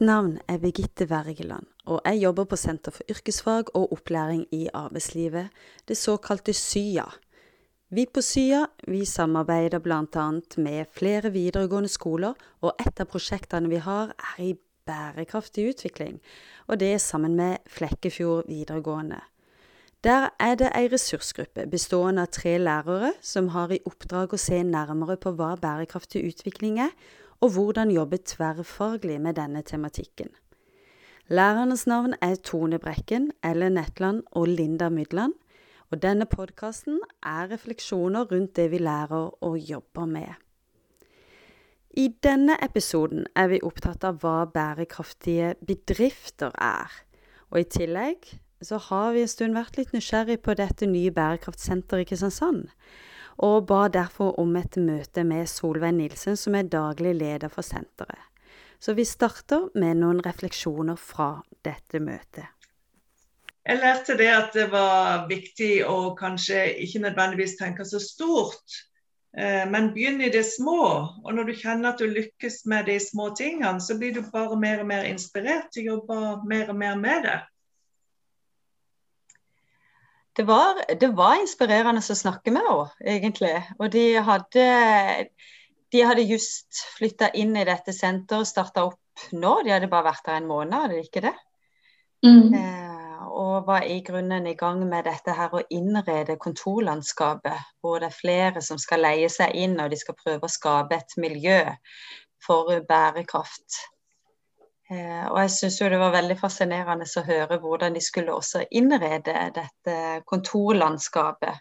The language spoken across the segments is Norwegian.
Mitt navn er Birgitte Wergeland, og jeg jobber på Senter for yrkesfag og opplæring i arbeidslivet, det såkalte SYA. Vi på SYA vi samarbeider bl.a. med flere videregående skoler, og et av prosjektene vi har er i bærekraftig utvikling, og det er sammen med Flekkefjord videregående. Der er det ei ressursgruppe bestående av tre lærere som har i oppdrag å se nærmere på hva bærekraftig utvikling er, og hvordan jobbe tverrfaglig med denne tematikken. Lærernes navn er Tone Brekken, Ellen Netland og Linda Mydland, og denne podkasten er refleksjoner rundt det vi lærer og jobber med. I denne episoden er vi opptatt av hva bærekraftige bedrifter er, og i tillegg så har vi en stund vært litt nysgjerrig på dette nye bærekraftsenteret i Kristiansand og ba derfor om et møte med Solveig Nilsen, som er daglig leder for senteret. Så vi starter med noen refleksjoner fra dette møtet. Jeg lærte det at det var viktig å kanskje ikke nødvendigvis tenke så stort, eh, men begynne i det små. Og når du kjenner at du lykkes med de små tingene, så blir du bare mer og mer inspirert til å jobbe mer og mer med det. Det var, det var, inspirerende å snakke med henne, egentlig. Og de hadde, de hadde just flytta inn i dette senteret og starta opp nå. De hadde bare vært der en måned, hadde de ikke det? Mm. Eh, og var i grunnen i gang med dette her å innrede kontorlandskapet. Hvor det er flere som skal leie seg inn, og de skal prøve å skape et miljø for bærekraft. Eh, og jeg syns jo det var veldig fascinerende å høre hvordan de skulle også innrede dette kontorlandskapet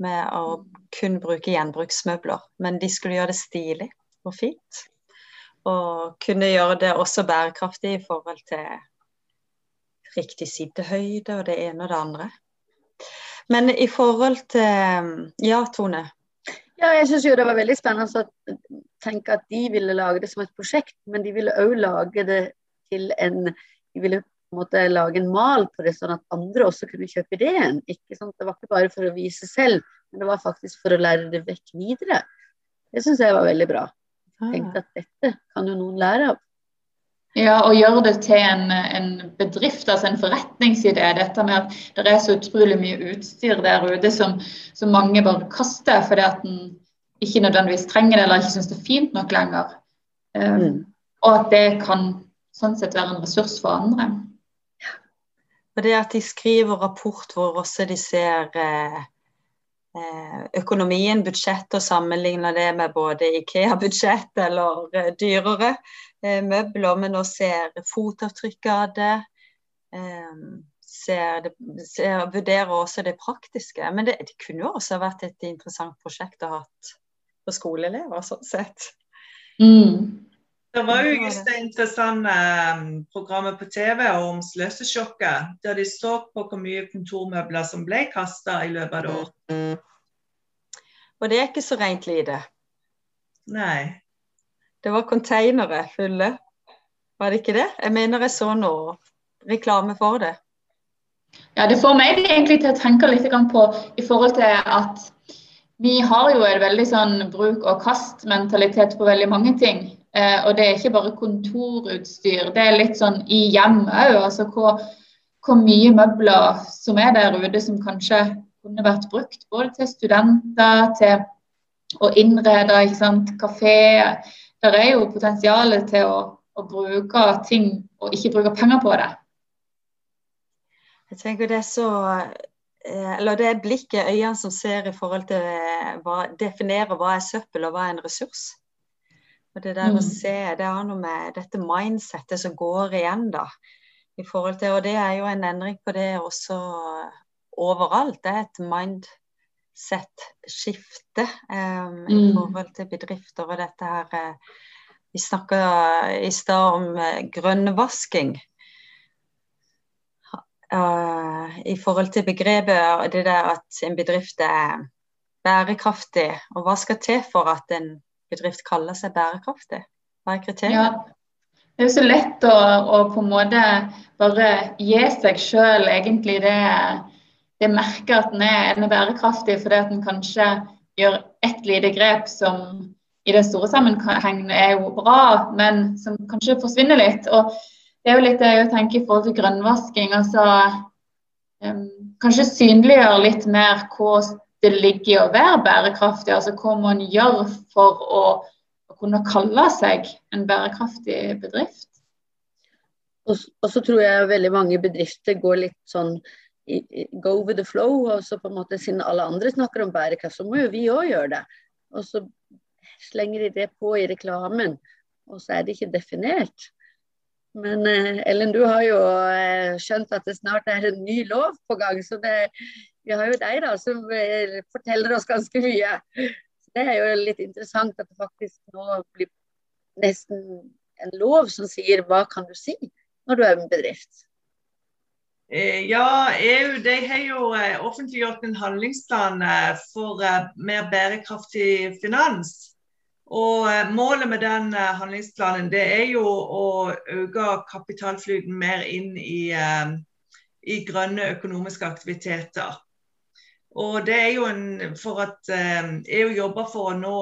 med å kun bruke gjenbruksmøbler. Men de skulle gjøre det stilig og fint. Og kunne gjøre det også bærekraftig i forhold til riktig sittehøyde og det ene og det andre. Men i forhold til Ja, Tone? Ja, jeg syns det var veldig spennende å tenke at de ville lage det som et prosjekt, men de ville òg lage det til en De ville på en måte lage en mal på det, sånn at andre også kunne kjøpe ideen. Ikke sant? Det var ikke bare for å vise selv, men det var faktisk for å lære det vekk videre. Det syns jeg var veldig bra. Jeg tenkte at dette kan jo noen lære av. Ja, og gjøre det til en, en, bedrift, altså en forretningsidé. Dette med at det er så utrolig mye utstyr der ute som, som mange bare kaster fordi at en ikke nødvendigvis trenger det eller ikke syns det er fint nok lenger. Um, mm. Og at det kan sånn sett være en ressurs for andre. Ja. Og det at de skriver rapport hvor også de ser eh, eh økonomien, budsjettet, og sammenligner det med både Ikea-budsjett eller eh, dyrere møbler, men også ser fotavtrykk av det. Eh, ser det ser, vurderer også det praktiske. Men det, det kunne jo også vært et interessant prosjekt å ha for skoleelever, sånn sett. Mm. Det var jo just det interessante um, programmet på TV om sløsesjokket, der de så på hvor mye kontormøbler som ble kasta i løpet av det året. Og det er ikke så rent lite. Nei. Det var konteinere fulle. Var det ikke det? Jeg mener jeg så noe reklame for det. Ja, Det får meg egentlig til å tenke litt på i forhold til at vi har jo en veldig sånn bruk og kast-mentalitet på veldig mange ting. Eh, og det er ikke bare kontorutstyr, det er litt sånn i òg. Altså hvor, hvor, mye møbler som er der ute som kanskje kunne vært brukt både til studenter, til å innrede ikke sant, kafé det er jo potensialet til å, å, bruke ting og ikke bruke penger på det. Jeg tenker det er så eh, Eller det er blikket, øynene som ser i forhold til eh, hva definerer hva er søppel og hva er en ressurs. Og det der mm. å se, det har noe med dette mindsettet som går igjen, da. I forhold til, og det er jo en endring på det også overalt. Det er et mind sett skifte mm. i forhold til bedrifter og dette her uh, Vi snakka i stad om uh, grønnvasking. Uh, I forhold til begrepet det der at en bedrift er bærekraftig. Og hva skal til for at en bedrift kaller seg bærekraftig? Hva er kriteriet? Ja. Det er jo så lett å, å, på en måte bare gi seg sjøl egentlig det det merker at den er, den bærekraftig fordi at den kanskje gjør ett lite grep som i det store sammenhengen er jo bra, men som kanskje forsvinner litt. Og det er jo litt det jeg tenker i forhold til grønnvasking. altså um, Kanskje synliggjøre litt mer hva det ligger i å være bærekraftig. altså Hva man gjør for å, kunne kalle seg en bærekraftig bedrift. Og så tror jeg veldig mange bedrifter går litt sånn go with the flow. og så på en måte Siden alle andre snakker om bærekraft, så må jo vi òg gjøre det. Og så slenger de det på i reklamen, og så er det ikke definert. Men eh, Ellen, du har jo eh, skjønt at det snart er en ny lov på gang. Så det, vi har jo deg da, som eh, forteller oss ganske mye. Så det er jo litt interessant at det faktisk nå blir nesten en lov som sier hva kan du si når du er en bedrift. Eh, ja, EU har jo eh, offentliggjort en handlingsplan eh, for mer bærekraftig finans. Og Målet med den handlingsplanen det er jo å øke kapitalflyten mer inn i, i grønne økonomiske aktiviteter. Og det er jo en, for at EU jobber for å nå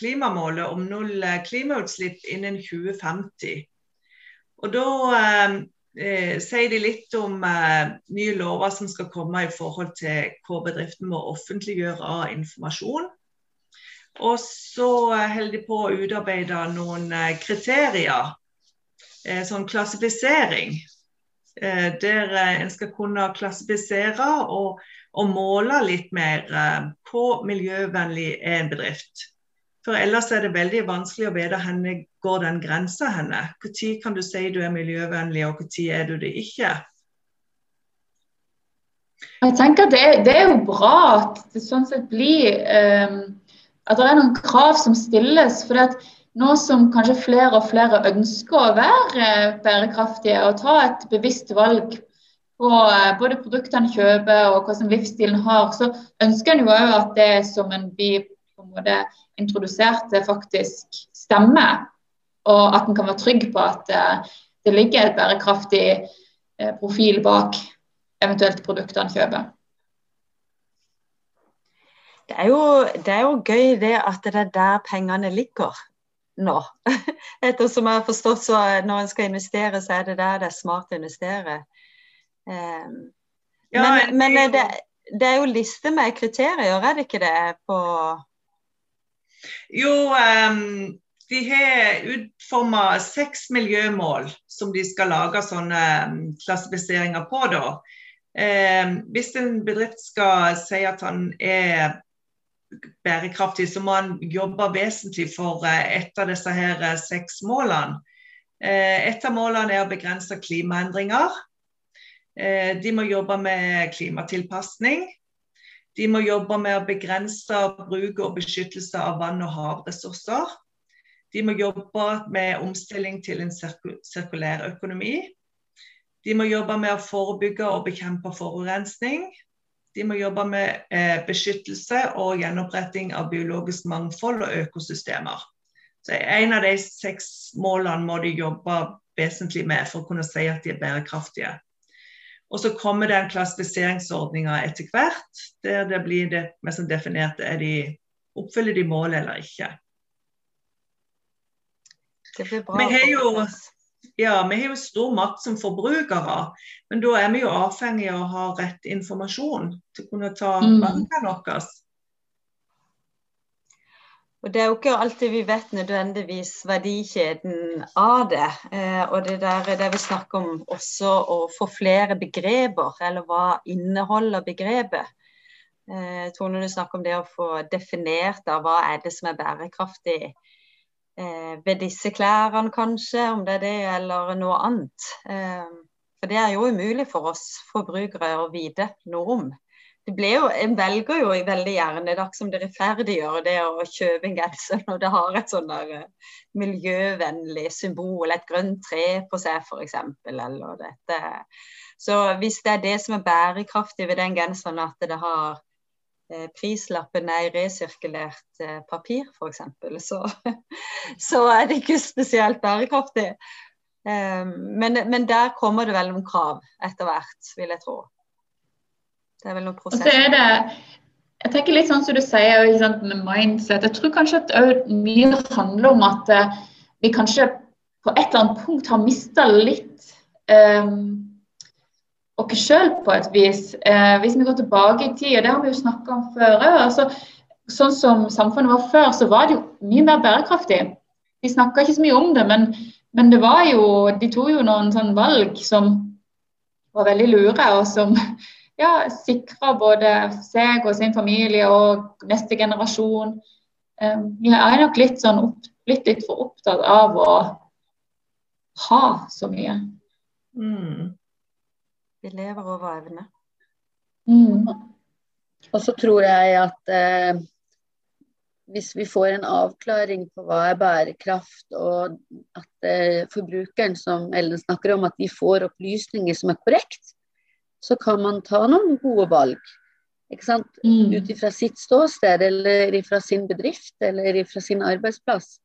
klimamålet om null klimautslipp innen 2050. Og da eh, sier de litt om eh, nye lover som skal komme i forhold til hva bedriften må offentliggjøre av informasjon. Og så holder de på å utarbeide noen eh, kriterier, eh, sånn klassifisering. Eh, der eh, en skal kunne klassifisere og, og måle litt mer hvor miljøvennlig er en bedrift. For ellers er det veldig vanskelig å vite hvor går den grensa henne. Når kan du si du er miljøvennlig, og når er du det ikke? Jeg tenker det, det, er jo bra at det sånn sett blir um, At det er noen krav som stilles. for at nå som kanskje flere og flere ønsker å være bærekraftige og ta et bevisst valg på eh, både produktene kjøper og hva som livsstilen har, så ønsker en jo òg at det som en blir på en måte introduserte, faktisk stemmer. Og at en kan være trygg på at uh, det ligger et bærekraftig uh, profil bak eventuelt produktene en kjøper. Det er, jo, det er, jo, gøy det at det er der pengene ligger nå. Ettersom jeg har forstått så når en skal investere, så er det der det er smart å investere. Um, ja, men, men det, det, er jo liste med kriterier, er det ikke det? på jo, um, de har utforma seks miljømål som de skal lage sånne klassifiseringer på. da. Um, hvis en bedrift skal si at han er bærekraftig, så må han jobbe vesentlig for uh, et av disse her uh, seks målene. Uh, et av målene er å begrense klimaendringer. De må jobbe med klimatilpasning. De må jobbe med å begrense bruk og beskyttelse av vann- og havressurser. De må jobbe med omstilling til en sirkulær økonomi. De må jobbe med å forebygge og bekjempe forurensning. De må jobbe med eh, beskyttelse og gjenoppretting av biologisk mangfold og økosystemer. Så En av de seks målene må de jobbe vesentlig med for å kunne si at de er bærekraftige. Og så kommer den klassifiseringsordninga etter hvert, der det blir det mest definerte er de oppfyller de målet eller ikke. Det blir bra. Vi har jo, ja, vi har jo stor makt som forbrukere, men da er vi jo avhengig av å ha rett informasjon til å kunne ta mm. valgene våre. Og Det er jo ikke alltid vi vet nødvendigvis verdikjeden av det. Eh, og det der det vi snakker om også å få flere begreper, eller hva inneholder begrepet. Eh, Tone, du snakker om det å få definert av hva er det som er bærekraftig eh, ved disse klærne, kanskje, om det er det eller noe annet. Eh, for det er jo umulig for oss forbrukere å vite noe om det jo, En velger jo veldig gjerne det som det rettferdiggjør det å kjøpe en genser når det har et sånn der uh, miljøvennlig symbol, et grønt tre på seg f.eks. Eller dette. Så hvis det er det som er bærekraftig ved den genseren, at det har uh, prislappen er i resirkulert uh, papir f.eks., så, så er det ikke spesielt bærekraftig. Men, men der kommer det vel noen krav etter hvert, vil jeg tro. Det er vel noen prosess. Og så er det, jeg tenker litt sånn som du sier med mindset. Jeg tror kanskje at mye handler om at uh, vi kanskje på et eller annet punkt har mista litt um, oss sjøl på et vis. Uh, hvis vi går tilbake i tid, og det har vi jo snakka om før altså, Sånn som samfunnet var før, så var det jo mye mer bærekraftig. De snakka ikke så mye om det, men, men det var jo, de tok jo noen sånn valg som var veldig lure, og som ja, sikre både seg og sin familie og neste generasjon. vi jeg er nok litt, sånn opp, litt, litt for opptatt av å ha så mye. Mm. Vi lever over evne. Mm. Og så tror jeg at eh, hvis vi får en avklaring på hva er bærekraft, og at eh, forbrukeren, som Ellen snakker om, at de får opplysninger som er korrekt, så kan man ta noen gode valg. Mm. Ut ifra sitt ståsted, eller ifra sin bedrift, eller ifra sin arbeidsplass.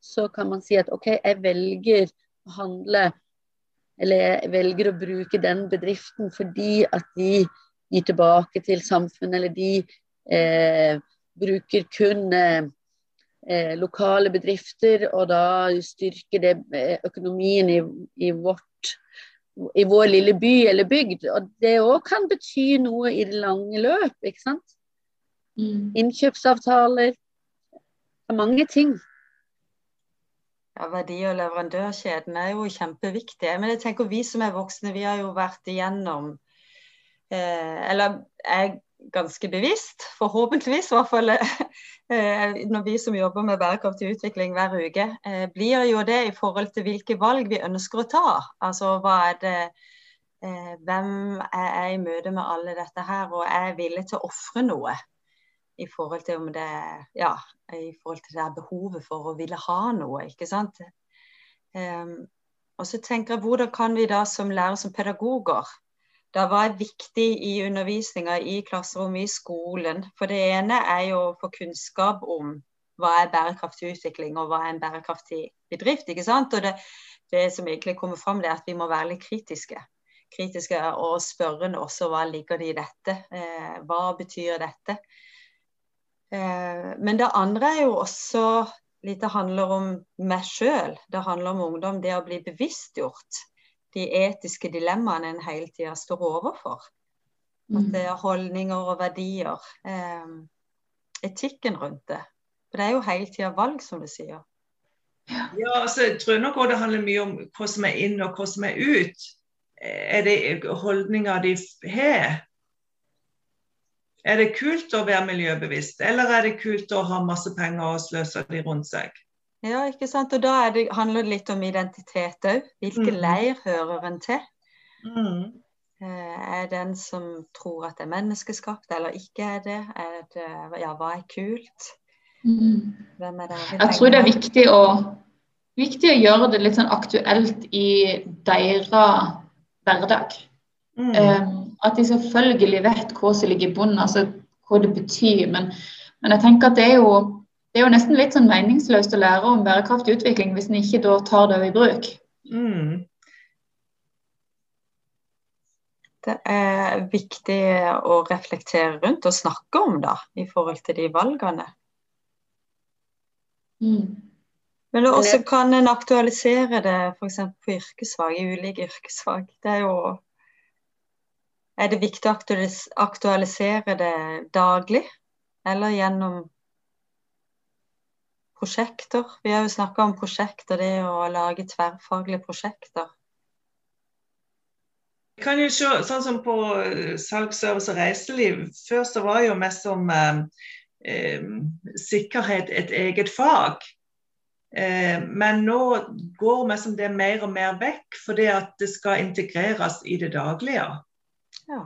Så kan man si at OK, jeg velger å handle, eller jeg velger å bruke den bedriften fordi at de gir tilbake til samfunnet, eller de eh, bruker kun eh, eh lokale bedrifter, og da styrker det eh, økonomien i, i vårt i vår lille by eller bygd. Og det òg kan bety noe i det lange løp, ikke sant. Mm. Innkjøpsavtaler. Mange ting. Ja, Verdi- og leverandørkjeden er jo kjempeviktige. Men jeg tenker vi som er voksne, vi har jo vært igjennom eh, Eller jeg ganske bevisst, forhåpentligvis i hvert fall eh, når vi som jobber med bærekraftig utvikling hver uke, eh, blir jo det i forhold til hvilke valg vi ønsker å ta. Altså hva er det eh, Hvem er jeg i møte med alle dette her, og er jeg villig til å ofre noe? I forhold til om det ja, i forhold til det behovet for å ville ha noe, ikke sant. Og så tenker jeg hvordan kan vi da som lærer, som pedagoger, det var viktig i undervisninga i klasserommet i skolen. For det ene er jo å få kunnskap om hva er bærekraftig utvikling og hva er en bærekraftig bedrift. ikke sant? Og det, det som egentlig kommer fram, er at vi må være litt kritiske. Kritiske og spørrende også hva ligger det i dette. Eh, hva betyr dette? Eh, men det andre er jo også litt det handler om meg sjøl. Det handler om ungdom. Det å bli bevisstgjort de etiske dilemmaene en hele tida står overfor. At mm. det er holdninger og verdier. Eh, etikken rundt det. For det er jo hele tida valg, som du sier. Ja, altså, jeg tror nok også det handler mye om hva som er inn og hva som er ut. Er det holdninger de har? Er det kult å være miljøbevisst, eller er det kult å ha masse penger og sløse de rundt seg? Ja, ikke sant. Og da det, handler det litt om identitet òg. Hvilken mm. leir hører en til? Mm. Eh, er den som tror at det er menneskeskapt, eller ikke er det? Er det ja, hva er kult? Mm. Hvem er det? Jeg tror det er viktig å, viktig å gjøre det litt sånn aktuelt i deres hverdag. Mm. Um, at de selvfølgelig vet hva som ligger i bunnen, altså hva det betyr. Men, men jeg tenker at det er jo det er jo nesten litt sånn meningsløst å lære om bærekraftig utvikling hvis en ikke da tar det i bruk. Mm. Det er viktig å reflektere rundt og snakke om da, i forhold til de valgene. Mm. Men også kan en aktualisere det f.eks. på yrkesfag, i ulike yrkesfag. Det er jo Er det viktig å aktualisere det daglig, eller gjennom prosjekter. Vi har jo snakka om prosjekter, det å lage tverrfaglige prosjekter. Vi kan jo se, sånn som på salgsservice salg, service og reiseliv. Før så var jo mest som eh, eh, sikkerhet et eget fag. Eh, men nå går vi som det mer og mer vekk, fordi at det skal integreres i det daglige. Ja.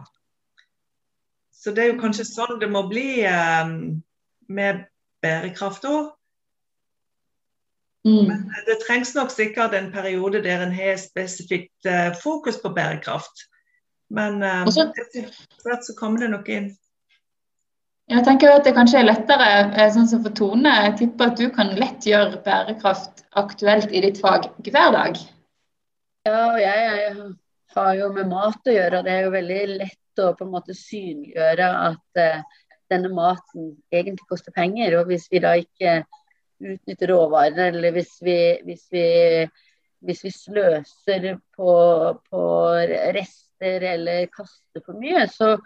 Så det er jo kanskje sånn det må bli eh, med bærekraft òg. Mm. Men eh, det trengs nok sikkert en periode der en har spesifikt uh, fokus på bærekraft. Men uh, etter hvert så kommer det nok inn. Jeg tenker at det kanskje er lettere sånn som for Tone. Jeg tipper at du kan lett gjøre bærekraft aktuelt i ditt fag hver dag. Ja, og jeg, jeg, har jo med mat å gjøre, og det er jo veldig lett å på en måte synliggjøre at uh, denne maten egentlig koster penger. Og hvis vi da ikke utnytter råvarene, eller hvis vi, hvis vi, hvis vi sløser på, på, rester eller kaster for mye, så,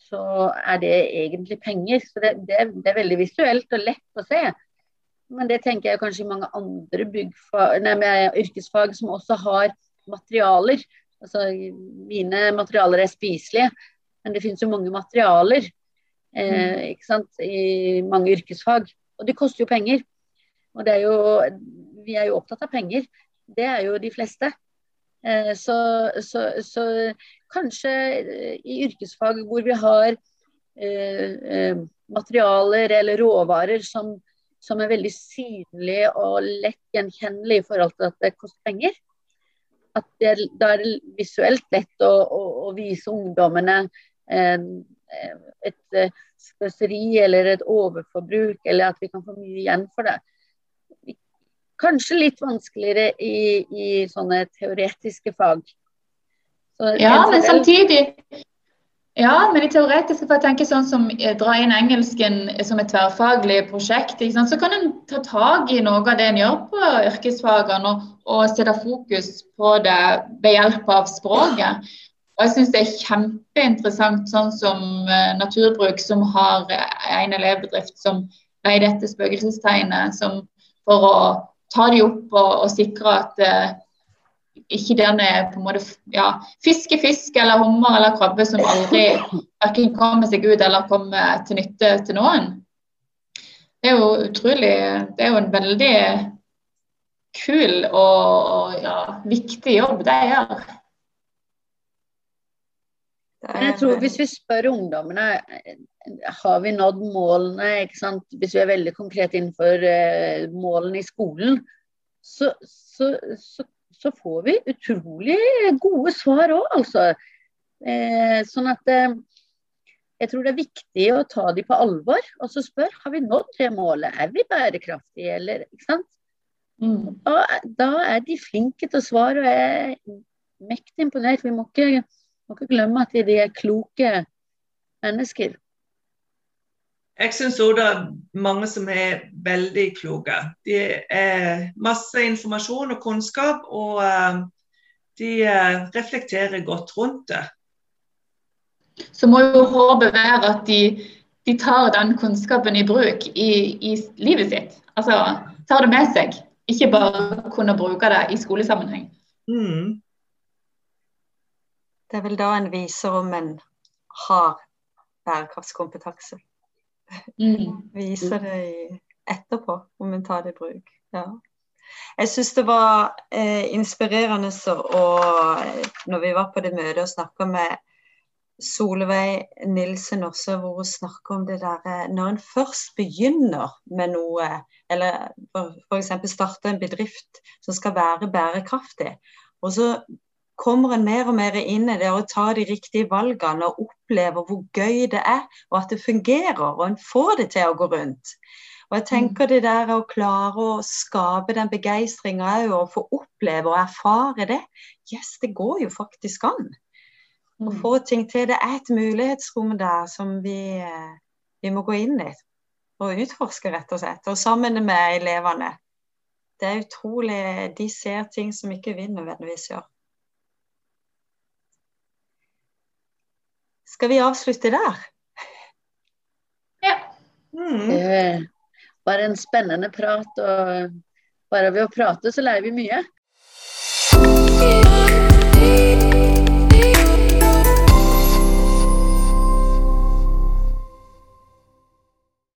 så er det egentlig penger. Så det, det, det, er veldig visuelt og lett å se. Men det tenker jeg kanskje i mange andre nei, yrkesfag som også har materialer. Altså, mine materialer er spiselige, men det finnes jo mange materialer eh, sant, i mange yrkesfag. Og det koster jo penger. Og det er jo, vi er jo opptatt av penger. Det er jo de fleste. Eh, så, så, så, kanskje eh, i yrkesfag hvor vi har eh, materialer eller råvarer som, som er veldig synlige og lett gjenkjennelige i forhold til at det koster penger. At det, da er det visuelt lett å, å, å vise ungdommene et sløseri eller et overforbruk, eller at vi kan få mye igjen for det. Kanskje litt vanskeligere i, i sånne teoretiske fag. Så ja, men samtidig ja, men i teoretiske for jeg tenker sånn som eh, dra inn engelsken som et tverrfaglig prosjekt, så kan en ta tak i noe av det en gjør på yrkesfagene og, og sette fokus på det ved hjelp av språket. Og jeg syns det er kjempeinteressant sånn som uh, Naturbruk, som har en elevbedrift som leier dette spøkelsestegnet som for å ta de opp og, og sikre at uh, ikke den er på en måte ja, fiske fisk eller hummer eller krabbe som aldri verken kommer seg ut eller kommer til nytte til noen. Det er jo utrolig Det er jo en veldig kul og ja, viktig jobb det gjør. Jeg tror Hvis vi spør ungdommene har vi nådd målene, ikke sant? hvis vi er veldig konkret innenfor uh, målene i skolen, så, så, så så får vi utrolig gode svar òg, altså. Eh, sånn at eh, jeg tror det er viktig å ta de på alvor og så spørre har vi nådd det målet. Er vi bærekraftige, eller ikke sant. Mm. Da, da, er de flinke til å svare og jeg er mektig imponert. Vi må ikke, må ikke glemme at de er kloke mennesker. Jeg syns òg det er mange som er veldig kloke. De er masse informasjon og kunnskap, og uh, de uh, reflekterer godt rundt det. Så må jo håpet være at de, de, tar den kunnskapen i bruk i, i, livet sitt. Altså tar det med seg. Ikke bare kunne bruke det i skolesammenheng. Mm. Det er vel da en viser om en har bærekraftskompetanse. Mm. Viser det etterpå, om en tar det i bruk. Ja. Jeg syns det var eh, inspirerende og når vi var på det møtet og snakka med Solveig Nilsen også, hvor hun snakker om det der eh, Når en først begynner med noe, eller f.eks. starter en bedrift som skal være bærekraftig, og så kommer en mer og mer inn i det å ta de riktige valgene og oppleve hvor gøy det er, og at det fungerer, og en får det til å gå rundt. Og jeg tenker det der å klare å skape den begeistringa òg, og få oppleve og erfare det, yes, det går jo faktisk an. Å mm. få ting til. Det er et mulighetsrom der som vi, eh, vi må gå inn i og utforske, rett og slett. Og sammen med elevene. Det er utrolig De ser ting som ikke vi nødvendigvis gjør. Skal vi avslutte der? Ja. Mm. Det var en spennende prat, og bare ved å prate så lærer vi mye.